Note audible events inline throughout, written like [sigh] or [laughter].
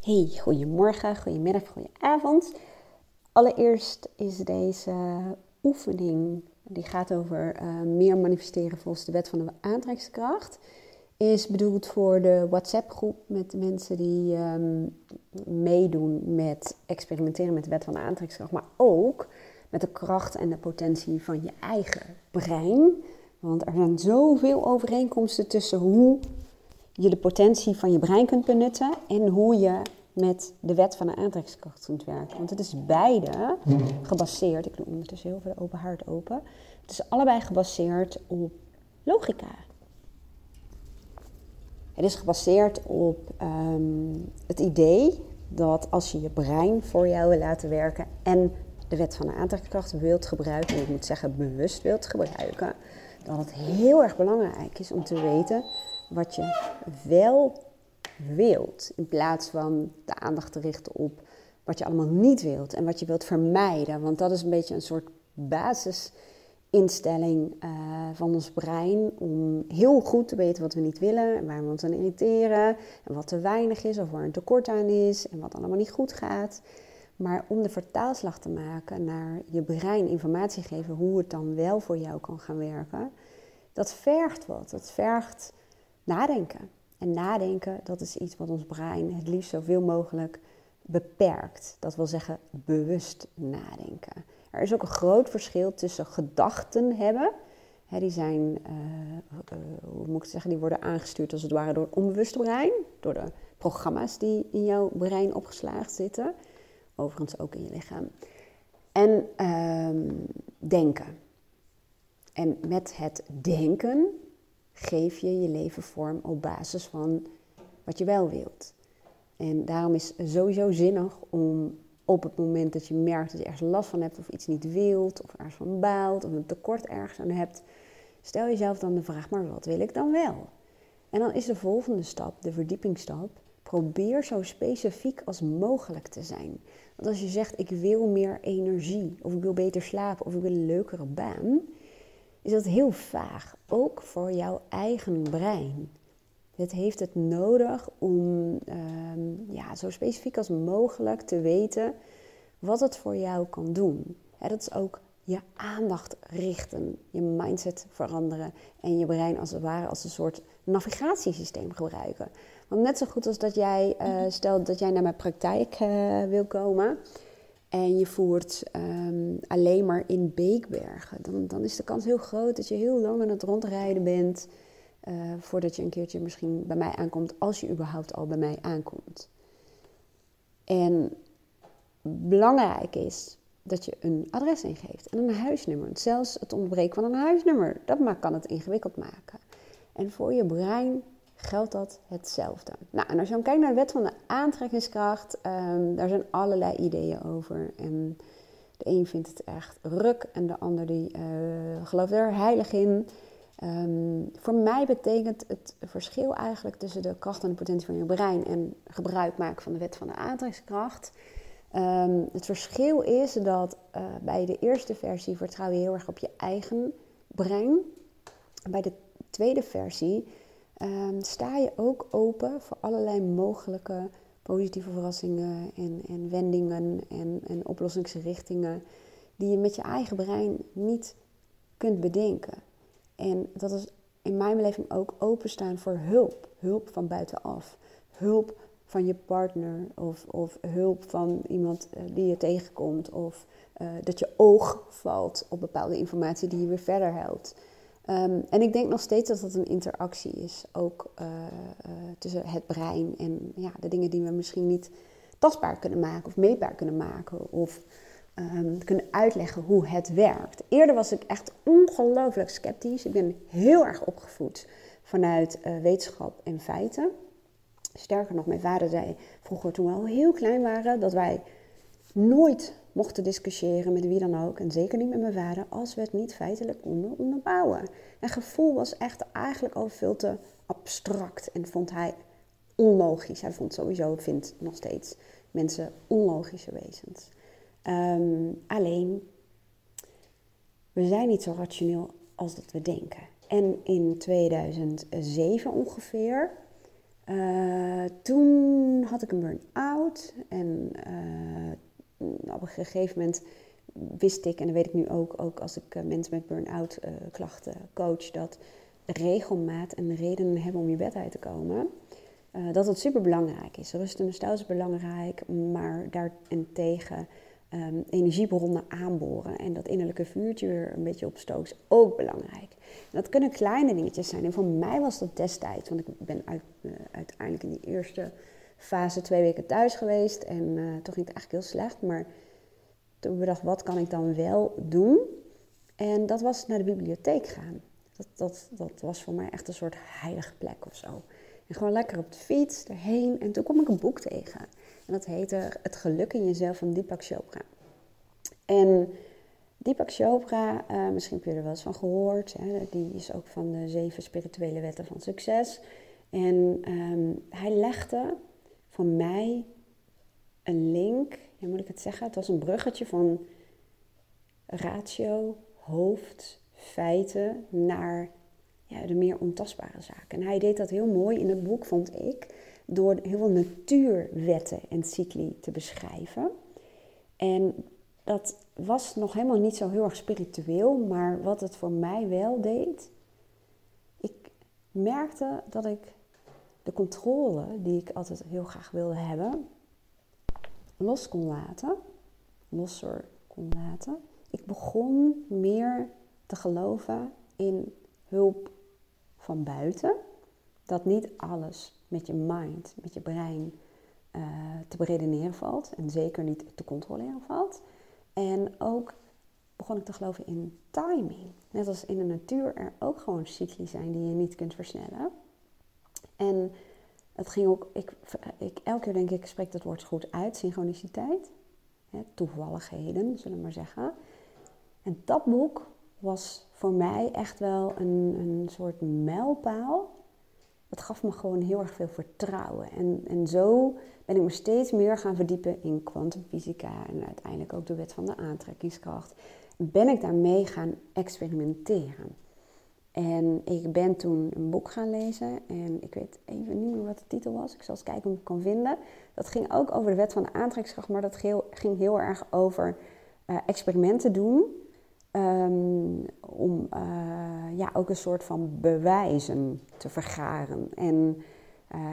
Hey, goedemorgen, goedemiddag, goedenavond. Allereerst is deze oefening, die gaat over uh, meer manifesteren volgens de wet van de aantrekkingskracht, is bedoeld voor de WhatsApp-groep met mensen die um, meedoen met experimenteren met de wet van de aantrekkingskracht, maar ook met de kracht en de potentie van je eigen brein. Want er zijn zoveel overeenkomsten tussen hoe je de potentie van je brein kunt benutten en hoe je met de wet van de aantrekkingskracht kunt werken. Want het is beide gebaseerd, ik doe ondertussen heel veel open haard open, het is allebei gebaseerd op logica. Het is gebaseerd op ehm, het idee dat als je je brein voor jou wil laten werken en de wet van de aantrekkingskracht wilt gebruiken, en ik moet zeggen bewust wilt gebruiken, dat het heel erg belangrijk is om te weten wat je wel wilt. In plaats van de aandacht te richten op wat je allemaal niet wilt en wat je wilt vermijden. Want dat is een beetje een soort basisinstelling uh, van ons brein om heel goed te weten wat we niet willen en waar we ons aan irriteren en wat te weinig is of waar een tekort aan is en wat allemaal niet goed gaat. Maar om de vertaalslag te maken naar je brein informatie geven hoe het dan wel voor jou kan gaan werken, dat vergt wat. Dat vergt nadenken. En nadenken, dat is iets wat ons brein het liefst zoveel mogelijk beperkt. Dat wil zeggen bewust nadenken. Er is ook een groot verschil tussen gedachten hebben. die zijn, uh, uh, hoe moet ik zeggen, die worden aangestuurd als het ware door het onbewuste brein. Door de programma's die in jouw brein opgeslagen zitten. Overigens ook in je lichaam. En uh, denken. En met het denken geef je je leven vorm op basis van wat je wel wilt. En daarom is het sowieso zinnig om op het moment dat je merkt dat je ergens last van hebt of iets niet wilt of ergens van baalt of een tekort ergens aan hebt, stel jezelf dan de vraag, maar wat wil ik dan wel? En dan is de volgende stap, de verdiepingsstap, probeer zo specifiek als mogelijk te zijn. Want als je zegt, ik wil meer energie, of ik wil beter slapen, of ik wil een leukere baan, is dat heel vaag, ook voor jouw eigen brein. Het heeft het nodig om ehm, ja, zo specifiek als mogelijk te weten wat het voor jou kan doen. dat is ook je aandacht richten, je mindset veranderen en je brein als het ware als een soort navigatiesysteem gebruiken. Want net zo goed als dat jij, uh, stel dat jij naar mijn praktijk uh, wil komen, en je voert um, alleen maar in Beekbergen, dan, dan is de kans heel groot dat je heel lang aan het rondrijden bent uh, voordat je een keertje misschien bij mij aankomt, als je überhaupt al bij mij aankomt. En belangrijk is dat je een adres ingeeft en een huisnummer. Zelfs het ontbreken van een huisnummer, dat kan het ingewikkeld maken. En voor je brein geldt dat hetzelfde. Nou, en als je dan kijkt naar de wet van de aantrekkingskracht, um, daar zijn allerlei ideeën over. En de een vindt het echt ruk en de ander die uh, gelooft er heilig in. Um, voor mij betekent het verschil eigenlijk tussen de kracht en de potentie van je brein en gebruik maken van de wet van de aantrekkingskracht. Um, het verschil is dat uh, bij de eerste versie vertrouw je heel erg op je eigen brein. Bij de tweede versie um, sta je ook open voor allerlei mogelijke positieve verrassingen en, en wendingen en, en oplossingsrichtingen die je met je eigen brein niet kunt bedenken. En dat is in mijn beleving ook openstaan voor hulp. Hulp van buitenaf. Hulp van je partner of, of hulp van iemand eh, die je tegenkomt. Of uh, dat je oog valt op bepaalde informatie die je weer verder helpt. Um, en ik denk nog steeds dat dat een interactie is, ook uh, uh, tussen het brein en ja, de dingen die we misschien niet tastbaar kunnen maken of meetbaar kunnen maken of um, kunnen uitleggen hoe het werkt. Eerder was ik echt ongelooflijk sceptisch. Ik ben heel erg opgevoed vanuit uh, wetenschap en feiten. Sterker nog, mijn vader zei vroeger toen we al heel klein waren dat wij nooit mochten discussiëren met wie dan ook, en zeker niet met mijn vader, als we het niet feitelijk konden onderbouwen. En gevoel was echt eigenlijk al veel te abstract en vond hij onlogisch. Hij vond sowieso, vindt nog steeds mensen onlogische wezens. Um, alleen, we zijn niet zo rationeel als dat we denken. En in 2007 ongeveer Uh, toen had ik een burn-out en uh, op een gegeven moment wist ik, en dat weet ik nu ook, ook als ik mensen met burn-out klachten coach, dat regelmaat en redenen hebben om je bed uit te komen, dat het super belangrijk is. Rust en herstel is belangrijk, maar daarentegen um, energiebronnen aanboren en dat innerlijke vuurtje weer een beetje opstoken is ook belangrijk. dat kunnen kleine dingetjes zijn. En voor mij was dat destijds, want ik ben uit, uh, uiteindelijk in die eerste fase twee weken thuis geweest en uh, toen ging het eigenlijk heel slecht. Maar toen bedacht, wat kan ik dan wel doen? En dat was naar de bibliotheek gaan. Dat, dat, dat was voor mij echt een soort heilige plek of zo. En gewoon lekker op de fiets erheen. En toen kwam ik een boek tegen. En dat heette Het geluk in jezelf van Deepak Chopra. En Deepak Chopra, uh, misschien heb je er wel eens van gehoord. Hè, die is ook van de zeven spirituele wetten van succes. En um, hij legde van mij een link, hoe moet ik het zeggen? Het was een bruggetje van ratio, hoofd, feiten naar ja, de meer ontastbare zaken. En hij deed dat heel mooi in het boek, vond ik door heel veel natuurwetten en cycli te beschrijven. En dat was nog helemaal niet zo heel erg spiritueel, maar wat het voor mij wel deed, ik merkte dat ik de controle die ik altijd heel graag wilde hebben, los kon laten, losser kon laten. Ik begon meer te geloven in hulp van buiten. Dat niet alles met je mind, met je brein uh, te beredeneren valt. En zeker niet te controleren valt. En ook begon ik te geloven in timing. Net als in de natuur er ook gewoon cycli zijn die je niet kunt versnellen. En het ging ook, ik, ik, elke keer denk ik, spreek dat woord goed uit, synchroniciteit. Hè, toevalligheden, zullen we maar zeggen. En dat boek was voor mij echt wel een, een soort mijlpaal dat gaf me gewoon heel erg veel vertrouwen. En, en zo ben ik me steeds meer gaan verdiepen in kwantumfysica en uiteindelijk ook de wet van de aantrekkingskracht. Ben ik daarmee gaan experimenteren. En ik ben toen een boek gaan lezen en ik weet even niet meer wat de titel was. Ik zal eens kijken of ik het kan vinden. Dat ging ook over de wet van de aantrekkingskracht, maar dat ging heel erg over uh, experimenten doen Um, om uh, ja, ook een soort van bewijzen te vergaren. En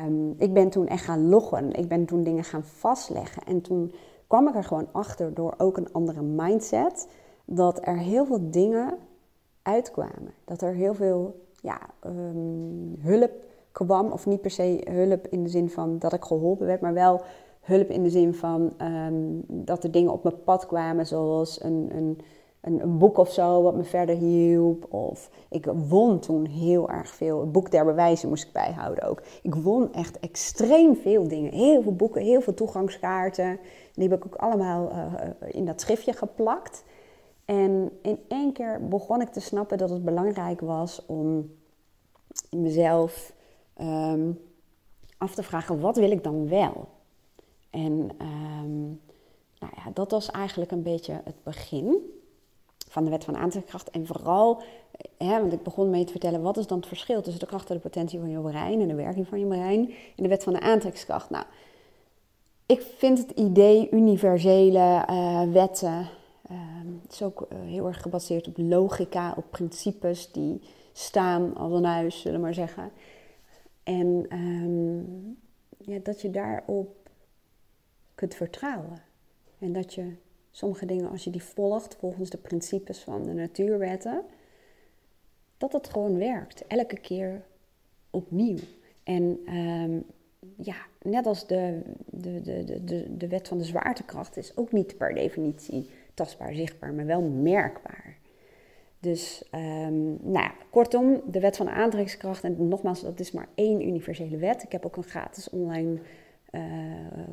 um, ik ben toen echt gaan loggen. Ik ben toen dingen gaan vastleggen. En toen kwam ik er gewoon achter door ook een andere mindset. Dat er heel veel dingen uitkwamen. Dat er heel veel ja, um, hulp kwam. Of niet per se hulp in de zin van dat ik geholpen werd. Maar wel hulp in de zin van dat er dingen op mijn pad kwamen. Zoals een... een een, boek of zo wat me verder hielp. Of ik won toen heel erg veel. Het boek der bewijzen moest ik bijhouden ook. Ik won echt extreem veel dingen. Heel veel boeken, heel veel toegangskaarten. Die heb ik ook allemaal uh, in dat schriftje geplakt. En in één keer begon ik te snappen dat het belangrijk was om mezelf um, af te vragen: wat wil ik dan wel? En um, nou ja, dat was eigenlijk een beetje het begin van de wet van aantrekkingskracht. En vooral, hè, want ik begon mee te vertellen, wat is dan het verschil tussen de kracht en de potentie van je brein en de werking van je brein en de wet van de aantrekkingskracht? Nou, ik vind het idee universele uh, wetten, uh, het is ook uh, heel erg gebaseerd op logica, op principes die staan als een huis, zullen we maar zeggen. En um, ja, dat je daarop kunt vertrouwen. En dat je sommige dingen, als je die volgt volgens de principes van de natuurwetten, dat het gewoon werkt. Elke keer opnieuw. En um, ja, net als de, de, de, de, de wet van de zwaartekracht is ook niet per definitie tastbaar, zichtbaar, maar wel merkbaar. Dus, um, nou ja, kortom, de wet van aantrekkingskracht, en nogmaals, dat is maar één universele wet. Ik heb ook een gratis online uh,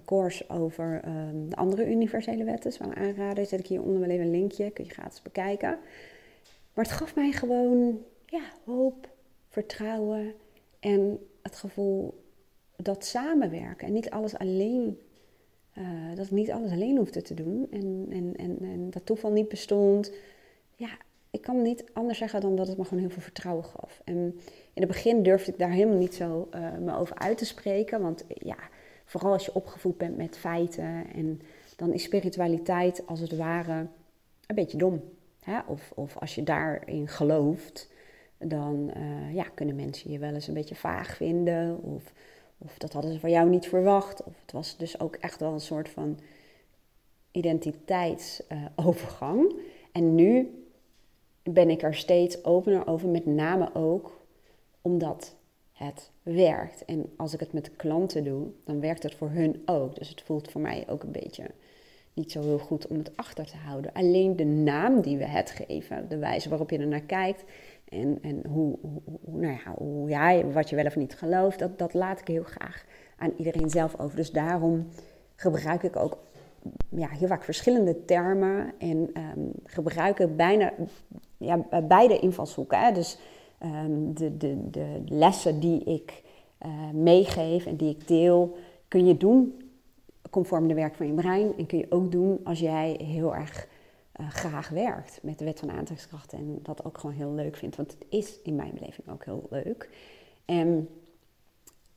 course over um, de andere universele wetten. Dus aanraden. Zet ik hieronder wel even een linkje. Kun je gratis bekijken. Maar het gaf mij gewoon ja, hoop, vertrouwen en het gevoel dat samenwerken en niet alles alleen. Uh, dat ik niet alles alleen hoefde te doen en, en, en, en dat toeval niet bestond. Ja, ik kan niet anders zeggen dan dat het me gewoon heel veel vertrouwen gaf. En in het begin durfde ik daar helemaal niet zo uh, me over uit te spreken. Want ja, vooral als je opgevoed bent met feiten. En dan is spiritualiteit als het ware een beetje dom. Hè? Of, of als je daarin gelooft, dan ja, kunnen mensen je wel eens een beetje vaag vinden. Of, of dat hadden ze van jou niet verwacht. Of het was dus ook echt wel een soort van identiteitsovergang. En nu ben ik er steeds opener over, met name ook omdat het werkt. En als ik het met klanten doe, dan werkt het voor hun ook. Dus het voelt voor mij ook een beetje niet zo heel goed om het achter te houden. Alleen de naam die we het geven, de wijze waarop je er naar kijkt en, en hoe, hoe, nou ja, hoe jij, wat je wel of niet gelooft, dat, dat laat ik heel graag aan iedereen zelf over. Dus daarom gebruik ik ook ja, heel vaak verschillende termen en um, gebruik ik bijna ja, beide invalshoeken. Hè? Dus um, de, de, de lessen die ik uh, meegeef en die ik deel, kun je doen conform de werk van je brein. En kun je ook doen als jij heel erg uh, graag werkt met de wet van aantrekkingskracht en dat ook gewoon heel leuk vindt. Want het is in mijn beleving ook heel leuk. En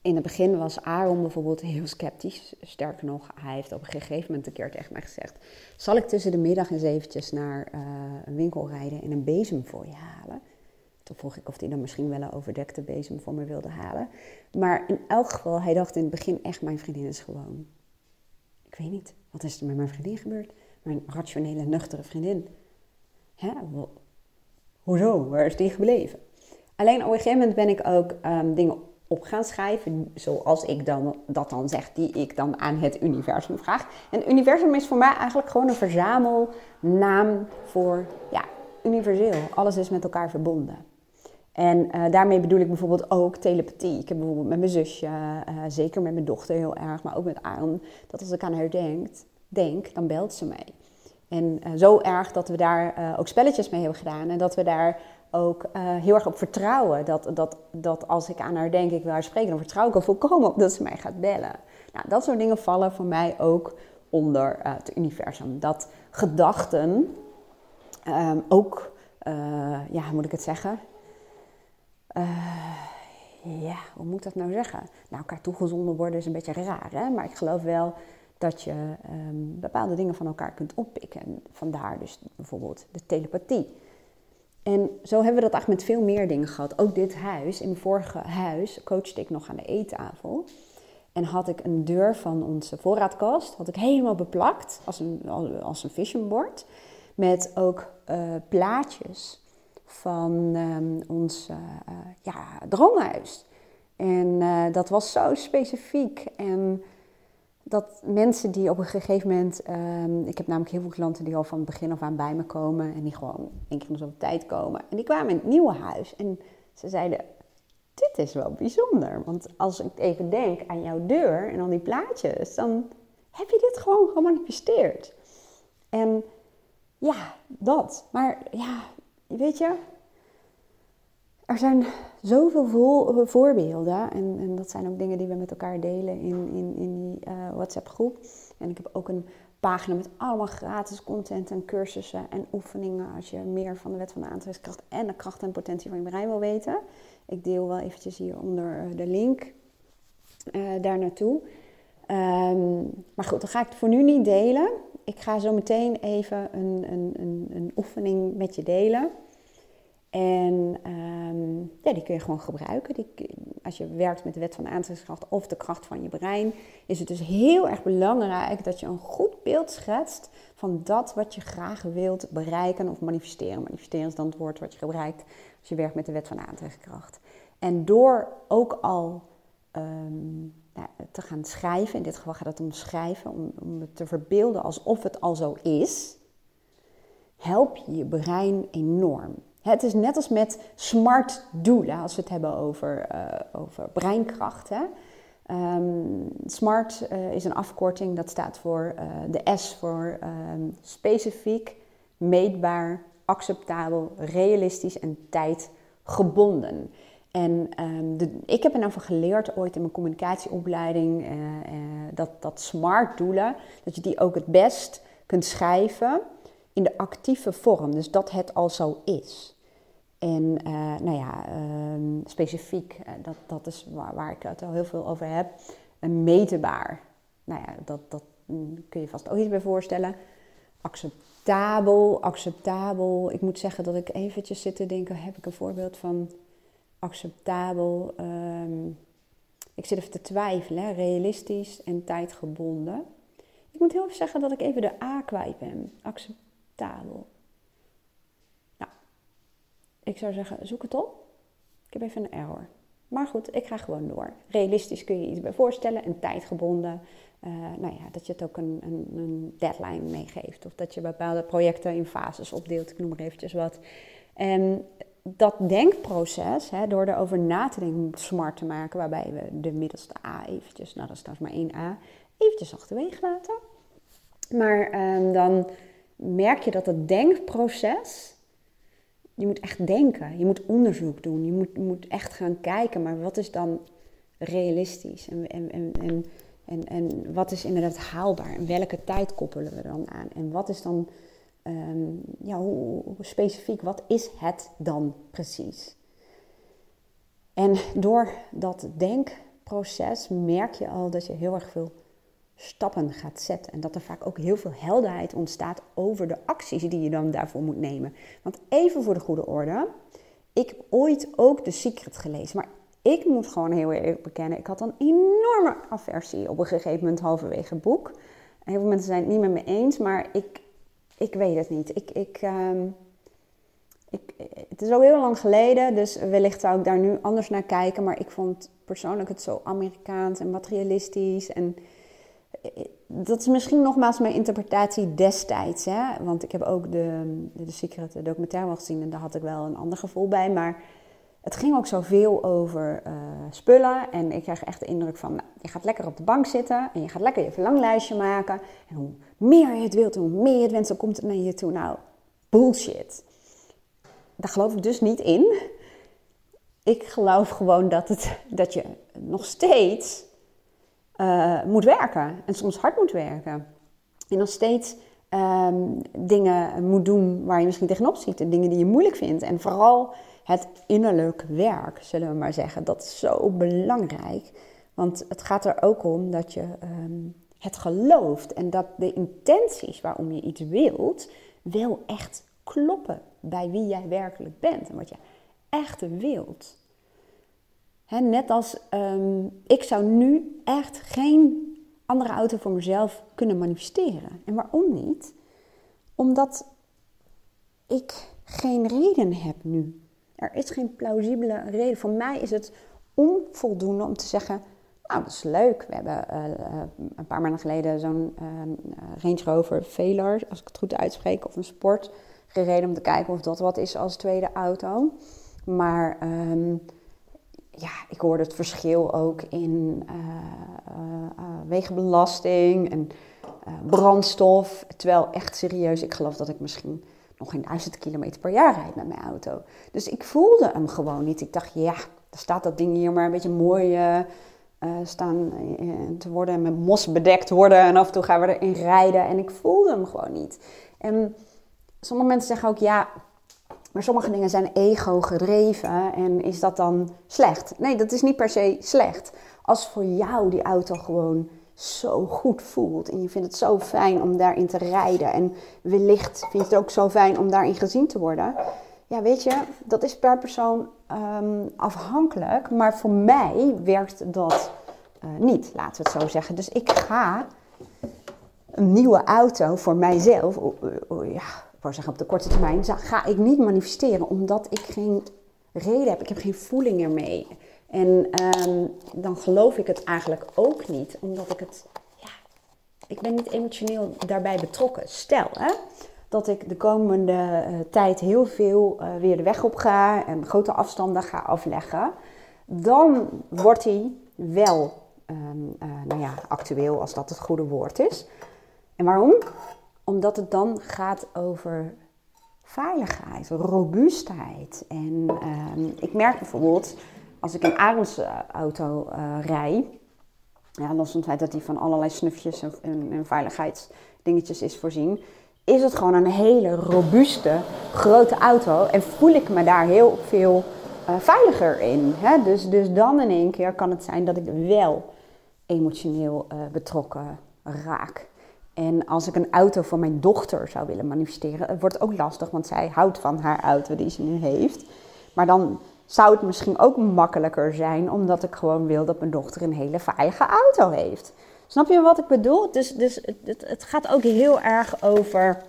in het begin was Aaron bijvoorbeeld heel sceptisch. Sterker nog, hij heeft op een gegeven moment een keer tegen mij gezegd: Zal ik tussen de middag eens eventjes naar uh, een winkel rijden en een bezem voor je halen? Toen vroeg ik of hij dan misschien wel een overdekte bezem voor me wilde halen. Maar in elk geval, hij dacht in het begin echt: Mijn vriendin is gewoon. Ik weet niet, wat is er met mijn vriendin gebeurd? Mijn rationele, nuchtere vriendin. Hè? Hoezo? Waar is die gebleven? Alleen op een gegeven moment ben ik ook um, dingen op gaan schrijven, zoals ik dan, dat dan zeg, die ik dan aan het universum vraag. En universum is voor mij eigenlijk gewoon een verzamelnaam voor, ja, universeel. Alles is met elkaar verbonden. En uh, daarmee bedoel ik bijvoorbeeld ook telepathie. Ik heb bijvoorbeeld met mijn zusje, uh, zeker met mijn dochter heel erg, maar ook met Aaron, dat als ik aan haar denk, denk dan belt ze mij. En uh, zo erg dat we daar ook spelletjes mee hebben gedaan en dat we daar ook heel erg op vertrouwen. Dat, dat, dat als ik aan haar denk, ik wil haar spreken, dan vertrouw ik er volkomen op dat ze mij gaat bellen. Nou, dat soort dingen vallen voor mij ook onder het universum. Dat gedachten um, ook, ja, hoe moet ik het zeggen? Ja, hoe moet ik dat nou zeggen? Nou, elkaar toegezonden worden is een beetje raar, hè? Maar ik geloof wel dat je um, bepaalde dingen van elkaar kunt oppikken. En vandaar dus bijvoorbeeld de telepathie. En zo hebben we dat eigenlijk met veel meer dingen gehad. Ook dit huis, in mijn vorige huis, coachte ik nog aan de eettafel. En had ik een deur van onze voorraadkast, had ik helemaal beplakt, als een, als een. Met ook uh, plaatjes van um, ons uh, ja, droomhuis. En uh, dat was zo specifiek. En dat mensen die op een gegeven moment. Um, ik heb namelijk heel veel klanten die al van het begin af aan bij me komen. En die gewoon één keer om zoveel tijd komen. En die kwamen in het nieuwe huis. En ze zeiden: Dit is wel bijzonder. Want als ik even denk aan jouw deur en al die plaatjes. dan heb je dit gewoon gemanifesteerd. En ja, dat. Maar ja, weet je, er zijn zoveel voorbeelden. En, en, dat zijn ook dingen die we met elkaar delen in, in, in die uh, WhatsApp-groep. En ik heb ook een pagina met allemaal gratis content en cursussen en oefeningen. Als je meer van de wet van de aantrekkingskracht en de kracht en potentie van je brein wil weten. Ik deel wel eventjes hieronder eh, de link uh, daar naartoe. Um, maar goed, dat ga ik voor nu niet delen. Ik ga zo meteen even een, een, een, een oefening met je delen. En um, ja, die kun je gewoon gebruiken. Als je werkt met de wet van aantrekkingskracht of de kracht van je brein, is het dus heel erg belangrijk dat je een goed beeld schetst van dat wat je graag wilt bereiken of manifesteren. Manifesteren is dan het woord wat je gebruikt als je werkt met de wet van aantrekkingskracht. En door ook al um, te gaan schrijven, in dit geval gaat het om schrijven, om, om het te verbeelden alsof het al zo is, help je je brein enorm. Het is net als met smart doelen, als we het hebben over, uh, over breinkracht. Um, SMART uh, is een afkorting, dat staat voor uh, de S voor um, specifiek, meetbaar, acceptabel, realistisch en tijdgebonden. En de, ik heb er nou van geleerd ooit in mijn communicatieopleiding dat, dat SMART doelen, dat je die ook het best kunt schrijven in de actieve vorm, dus dat het al zo is. En uh, nou ja, uh, specifiek, dat, dat is waar, waar, ik het al heel veel over heb, een. Nou ja, dat, dat mm, kun je vast ook iets bij voorstellen. Acceptabel, acceptabel. Ik moet zeggen dat ik eventjes zit te denken, heb ik een voorbeeld van acceptabel? Um, ik zit even te twijfelen, realistisch en tijdgebonden. Ik moet heel even zeggen dat ik even de A kwijt ben. Acceptabel. Nou, ik zou zeggen, zoek het op. Ik heb even een error. Maar goed, ik ga gewoon door. Realistisch kun je iets bij voorstellen en tijdgebonden. Uh, nou ja, dat je het ook een, een, een, deadline meegeeft. Of dat je bepaalde projecten in fases opdeelt. Ik noem maar eventjes wat. En dat denkproces, hè, door erover na te denken, smart te maken, waarbij we de middelste A eventjes, nou dat is trouwens maar één A, eventjes achterwege laten. Maar um, dan merk je dat het denkproces, je moet echt denken, je moet onderzoek doen, je moet, moet echt gaan kijken, maar wat is dan realistisch? En, en, en, en, en, en wat is inderdaad haalbaar? En welke tijd koppelen we dan aan? En wat is dan um, ja, hoe, specifiek, wat is het dan precies? En door dat denkproces merk je al dat je heel erg veel stappen gaat zetten. En dat er vaak ook heel veel helderheid ontstaat over de acties die je dan daarvoor moet nemen. Want even voor de goede orde, ik heb ooit ook The Secret gelezen, maar ik moet gewoon heel eerlijk bekennen, ik had een enorme aversie op een gegeven moment halverwege het boek. Heel veel mensen zijn het niet met me eens, maar ik ik weet het niet. Ik, ik, uh, ik, het is al heel lang geleden, dus wellicht zou ik daar nu anders naar kijken. Maar ik vond persoonlijk het zo Amerikaans en materialistisch. En eh, dat is misschien nogmaals mijn interpretatie destijds. Hè? Want ik heb ook de, de, Secret documentaire wel gezien en daar had ik wel een ander gevoel bij. Maar het ging ook zoveel over uh, spullen. En ik kreeg echt de indruk van, nou, je gaat lekker op de bank zitten en je gaat lekker je verlanglijstje maken. En hoe meer je het wilt, hoe meer je het wenst, dan komt het naar je toe. Nou, bullshit. Daar geloof ik dus niet in. Ik geloof gewoon dat, het, dat je nog steeds uh, moet werken. En soms hard moet werken. En nog steeds um, dingen moet doen waar je misschien tegenop ziet. En dingen die je moeilijk vindt. En vooral het innerlijk werk, zullen we maar zeggen. Dat is zo belangrijk. Want het gaat er ook om dat je um, het gelooft en dat de intenties waarom je iets wilt, wel echt kloppen bij wie jij werkelijk bent en wat je echt wilt. net als um, ik zou nu echt geen andere auto voor mezelf kunnen manifesteren. En waarom niet? Omdat ik geen reden heb nu er is geen plausibele reden. Voor mij is het onvoldoende om te zeggen, nou dat is leuk. We hebben uh, een paar maanden geleden zo'n uh, Range Rover Velar, als ik het goed uitspreek, of een sport gereden om te kijken of dat wat is als tweede auto. Maar um, ja, ik hoorde het verschil ook in wegenbelasting en brandstof. Terwijl echt serieus, ik geloof dat ik misschien nog geen duizend kilometer per jaar rijd met mijn auto. Dus ik voelde hem gewoon niet. Ik dacht, ja, er staat dat ding hier maar een beetje mooi staan te worden en met mos bedekt worden. En af en toe gaan we erin rijden. En ik voelde hem gewoon niet. En sommige mensen zeggen ook, ja, maar sommige dingen zijn ego gedreven. En is dat dan slecht? Nee, dat is niet per se slecht. Als voor jou die auto gewoon zo goed voelt. En je vindt het zo fijn om daarin te rijden. En wellicht vind je het ook zo fijn om daarin gezien te worden. Ja, weet je, dat is per persoon ehm, afhankelijk. Maar voor mij werkt dat uh, niet, laten we het zo zeggen. Dus ik ga een nieuwe auto voor mijzelf, ja, wou zeggen op de korte termijn, ga ik niet manifesteren omdat ik geen reden heb. Ik heb geen voeling ermee. En ehm, dan geloof ik het eigenlijk ook niet, omdat ik het, ja, ik ben niet emotioneel daarbij betrokken. Stel hè, dat ik de komende uh, tijd heel veel uh, weer de weg op ga en grote afstanden ga afleggen, dan wordt hij wel um, uh, nou ja, actueel, als dat het goede woord is. En waarom? Omdat het dan gaat over veiligheid, robuustheid. En um, ik merk bijvoorbeeld als ik een Arends auto uh, rij, los van het feit dat die van allerlei snufjes en, veiligheidsdingetjes is voorzien, is het gewoon een hele robuuste, grote auto. En voel ik me daar heel veel uh, veiliger in. Hè? Dus, dus dan in één keer kan het zijn dat ik wel emotioneel betrokken raak. En als ik een auto voor mijn dochter zou willen manifesteren, het wordt ook lastig, want zij houdt van haar auto die ze nu heeft. Maar dan zou het misschien ook makkelijker zijn, omdat ik gewoon wil dat mijn dochter een hele veilige auto heeft. Snap je wat ik bedoel? Dus, dus het, het gaat ook heel erg over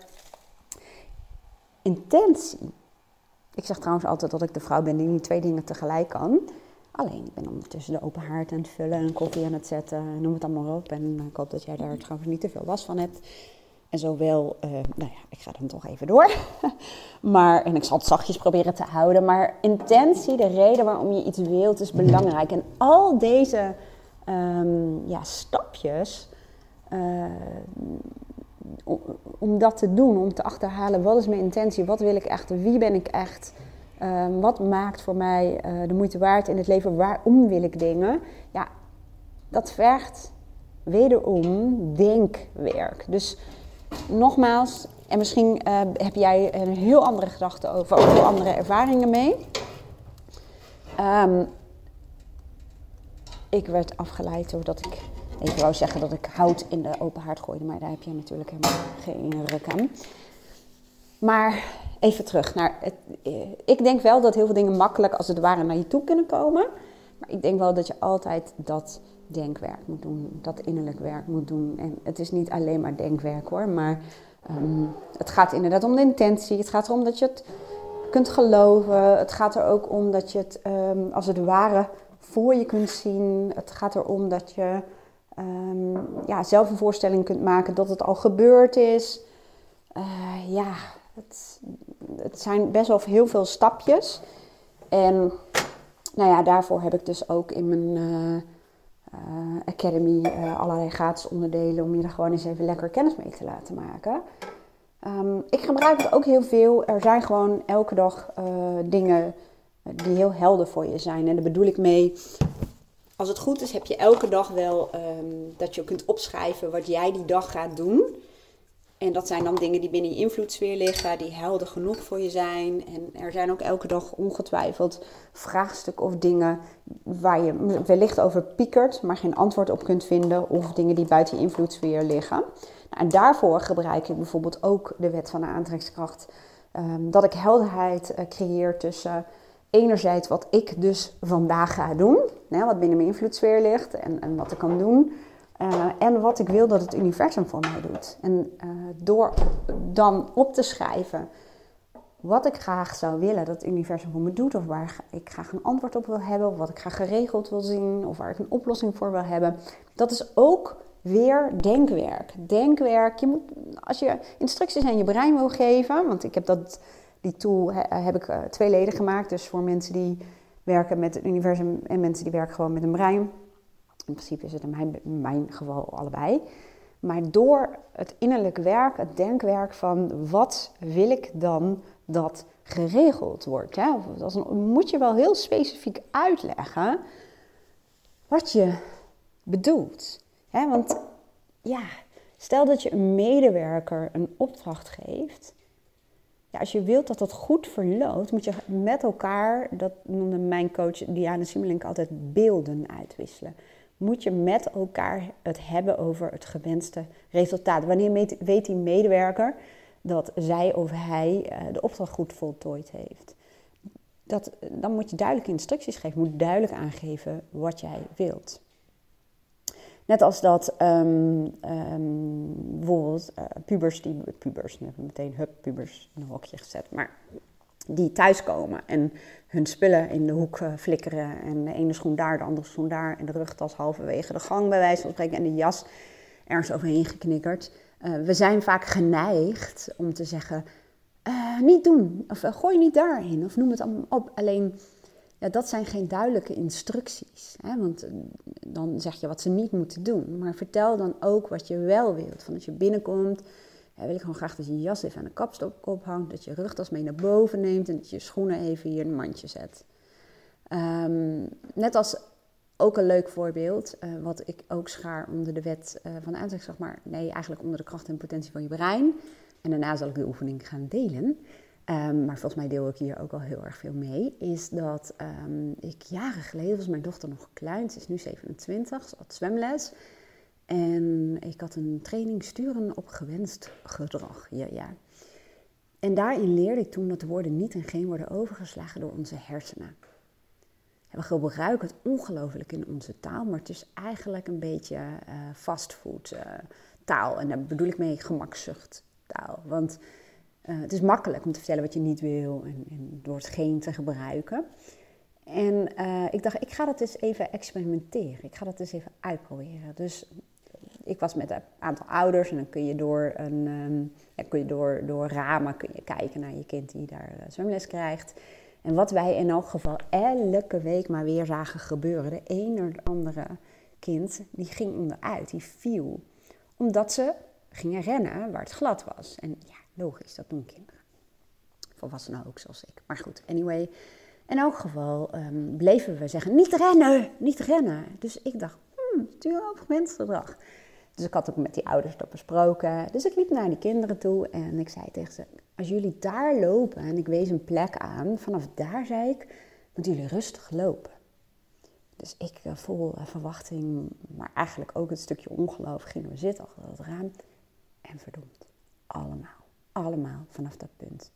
intentie. Ik zeg trouwens altijd dat ik de vrouw ben die niet twee dingen tegelijk kan. Alleen, ik ben ondertussen de open haard aan het vullen en koffie aan het zetten. Noem het allemaal op. En ik hoop dat jij daar trouwens niet te veel last van hebt. En zowel, uh, nou ja, ik ga dan toch even door. [laughs] maar, en ik zal het zachtjes proberen te houden. Maar intentie, de reden waarom je iets wilt, is belangrijk. En al deze um, ja, stapjes, uh, om dat te doen, om te achterhalen wat is mijn intentie, wat wil ik echt, wie ben ik echt, um, wat maakt voor mij uh, de moeite waard in het leven, waarom wil ik dingen, ja, dat vergt wederom denkwerk. Dus nogmaals, en misschien uh, heb jij een heel andere gedachte over, of heel andere ervaringen mee. Um, ik werd afgeleid doordat ik even wou zeggen dat ik hout in de open haard gooide, maar daar heb je natuurlijk helemaal geen ruk aan. Maar even terug naar het. Eh, ik denk wel dat heel veel dingen makkelijk als het ware naar je toe kunnen komen. Maar ik denk wel dat je altijd dat denkwerk moet doen, dat innerlijk werk moet doen. En het is niet alleen maar denkwerk hoor, maar um, het gaat inderdaad om de intentie. Het gaat erom dat je het kunt geloven. Het gaat er ook om dat je het um, als het ware voor je kunt zien. Het gaat erom dat je um, ja, zelf een voorstelling kunt maken dat het al gebeurd is. Uh, ja, het, het, zijn best wel heel veel stapjes. En nou ja, daarvoor heb ik dus ook in mijn uh, uh, academy allerlei gratis onderdelen om je er gewoon eens even lekker kennis mee te laten maken. Um, ik gebruik het ook heel veel. Er zijn gewoon elke dag dingen die heel helder voor je zijn. En daar bedoel ik mee, als het goed is, heb je elke dag wel um, dat je kunt opschrijven wat jij die dag gaat doen. En dat zijn dan dingen die binnen je invloedssfeer liggen, die helder genoeg voor je zijn. En er zijn ook elke dag ongetwijfeld vraagstukken of dingen waar je wellicht over piekert, maar geen antwoord op kunt vinden. Of dingen die buiten je invloedssfeer liggen. Nou, en daarvoor gebruik ik bijvoorbeeld ook de wet van de aantrekkingskracht. Um, dat ik helderheid uh, creëer tussen enerzijds wat ik dus vandaag ga doen, wat binnen mijn invloedssfeer ligt en, en wat ik kan doen. Uh, en wat ik wil dat het universum voor mij doet. En uh, door dan op te schrijven wat ik graag zou willen dat het universum voor me doet, of waar ik graag een antwoord op wil hebben, of wat ik graag geregeld wil zien, of waar ik een oplossing voor wil hebben, dat is ook weer denkwerk. Denkwerk, je moet, als je instructies aan je brein wil geven, want ik heb dat die tool heb ik uh, tweeledig gemaakt. Dus voor mensen die werken met het universum en mensen die werken gewoon met een brein. In principe is het in mijn, mijn geval allebei. Maar door het innerlijk werk, het denkwerk van wat wil ik dan dat geregeld wordt. Hè? Of, moet je wel heel specifiek uitleggen wat je bedoelt. Hè? Want ja, stel dat je een medewerker een opdracht geeft ja, als je wilt dat dat goed verloopt, moet je met elkaar, dat noemde mijn coach Diana Simmelink altijd, beelden uitwisselen. Moet je met elkaar het hebben over het gewenste resultaat. Wanneer weet die medewerker dat zij of hij eh, de opdracht goed voltooid heeft? Dat, dan moet je duidelijke instructies geven, moet duidelijk aangeven wat jij wilt. Net als dat um, um, bijvoorbeeld uh, pubers, die, pubers, meteen hup, pubers in een hokje gezet, maar die thuiskomen en hun spullen in de hoek uh, flikkeren en de ene schoen daar, de andere schoen daar en de rugtas halverwege de gang bij wijze van spreken en de jas ergens overheen geknikkerd. Uh, we zijn vaak geneigd om te zeggen, niet doen, of gooi niet daarin, of noem het allemaal op. Alleen ja, dat zijn geen duidelijke instructies. Hè? Want eh, dan zeg je wat ze niet moeten doen. Maar vertel dan ook wat je wel wilt. Van als je binnenkomt, wil ik gewoon graag dat je jas even aan de kapstok ophangt. Dat je rugtas mee naar boven neemt en dat je schoenen even hier in een mandje zet. Um, net als ook een leuk voorbeeld, uh, wat ik ook schaar onder de wet uh, van de aantrekkingskracht, maar nee, eigenlijk onder de kracht en potentie van je brein. en daarna zal ik de oefening gaan delen. Ehm, maar volgens mij deel ik hier ook al heel erg veel mee. Is dat um, ik jaren geleden was mijn dochter nog klein. Ze is nu 27, ze had zwemles. En ik had een training sturen op gewenst gedrag. Ja, ja. En daarin leerde ik toen dat de woorden niet en geen worden overgeslagen door onze hersenen. We gebruiken het ongelooflijk in onze taal, maar het is eigenlijk een beetje uh, fastfood uh, taal. En daar bedoel ik mee gemakzucht taal. Want uh, het is makkelijk om te vertellen wat je niet wil en, en door het geen te gebruiken. En ik dacht, ik ga dat eens even experimenteren. Ik ga dat eens even uitproberen. Dus ik was met een aantal ouders en dan kun je door, een, ja, kun je door, door ramen kun je kijken naar je kind die daar zwemles krijgt. En wat wij in elk geval elke week maar weer zagen gebeuren. De een of andere kind die ging onderuit, die viel. Omdat ze gingen rennen waar het glad was. En ja, logisch, dat doen kinderen. Volwassenen ook, zoals ik. Maar goed, anyway. In elk geval um, bleven we zeggen, niet rennen, niet rennen. Dus ik dacht, hmm, stuur op mensgedrag. Dus ik had ook met die ouders dat besproken. Dus ik liep naar die kinderen toe en ik zei tegen ze: Als jullie daar lopen, en ik wees een plek aan, vanaf daar zei ik: Moeten jullie rustig lopen. Dus ik uh, vol uh, verwachting, maar eigenlijk ook het stukje ongeloof, gingen we zitten achter het raam. En verdomd, allemaal, allemaal vanaf dat punt.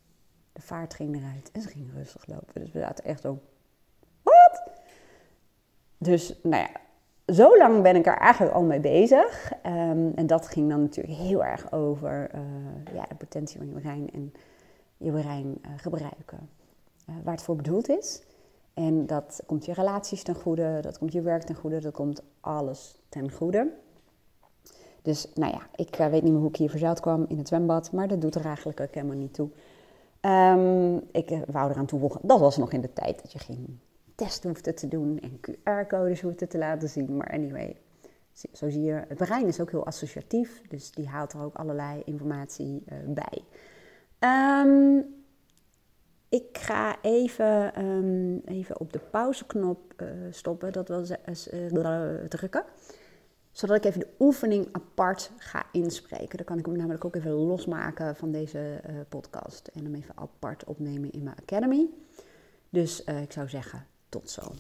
De vaart ging eruit en ze gingen rustig lopen. Dus we zaten echt zo: Wat? Dus, nou ja, zo lang ben ik er eigenlijk al mee bezig. Ehm, en dat ging dan natuurlijk heel erg over uh, ja, de potentie van je brein en je brein uh, gebruiken. Uh, waar het voor bedoeld is. En dat komt je relaties ten goede, dat komt je werk ten goede, dat komt alles ten goede. Dus nou ja, ik weet niet meer hoe ik hier verzeild kwam in het zwembad, maar dat doet er eigenlijk ook helemaal niet toe. Um, ik wou eraan toevoegen, dat was nog in de tijd dat je geen test hoefde te doen en QR-codes hoefde te laten zien. Maar anyway, zo zie je, het brein is ook heel associatief, dus die haalt er ook allerlei informatie uh, bij. Um, ik ga even, um, even op de pauzeknop uh, stoppen, dat wil uh, drukken. Zodat ik even de oefening apart ga inspreken. Dan kan ik hem namelijk ook even losmaken van deze podcast. En hem even apart opnemen in mijn academy. Dus ik zou zeggen, tot zo.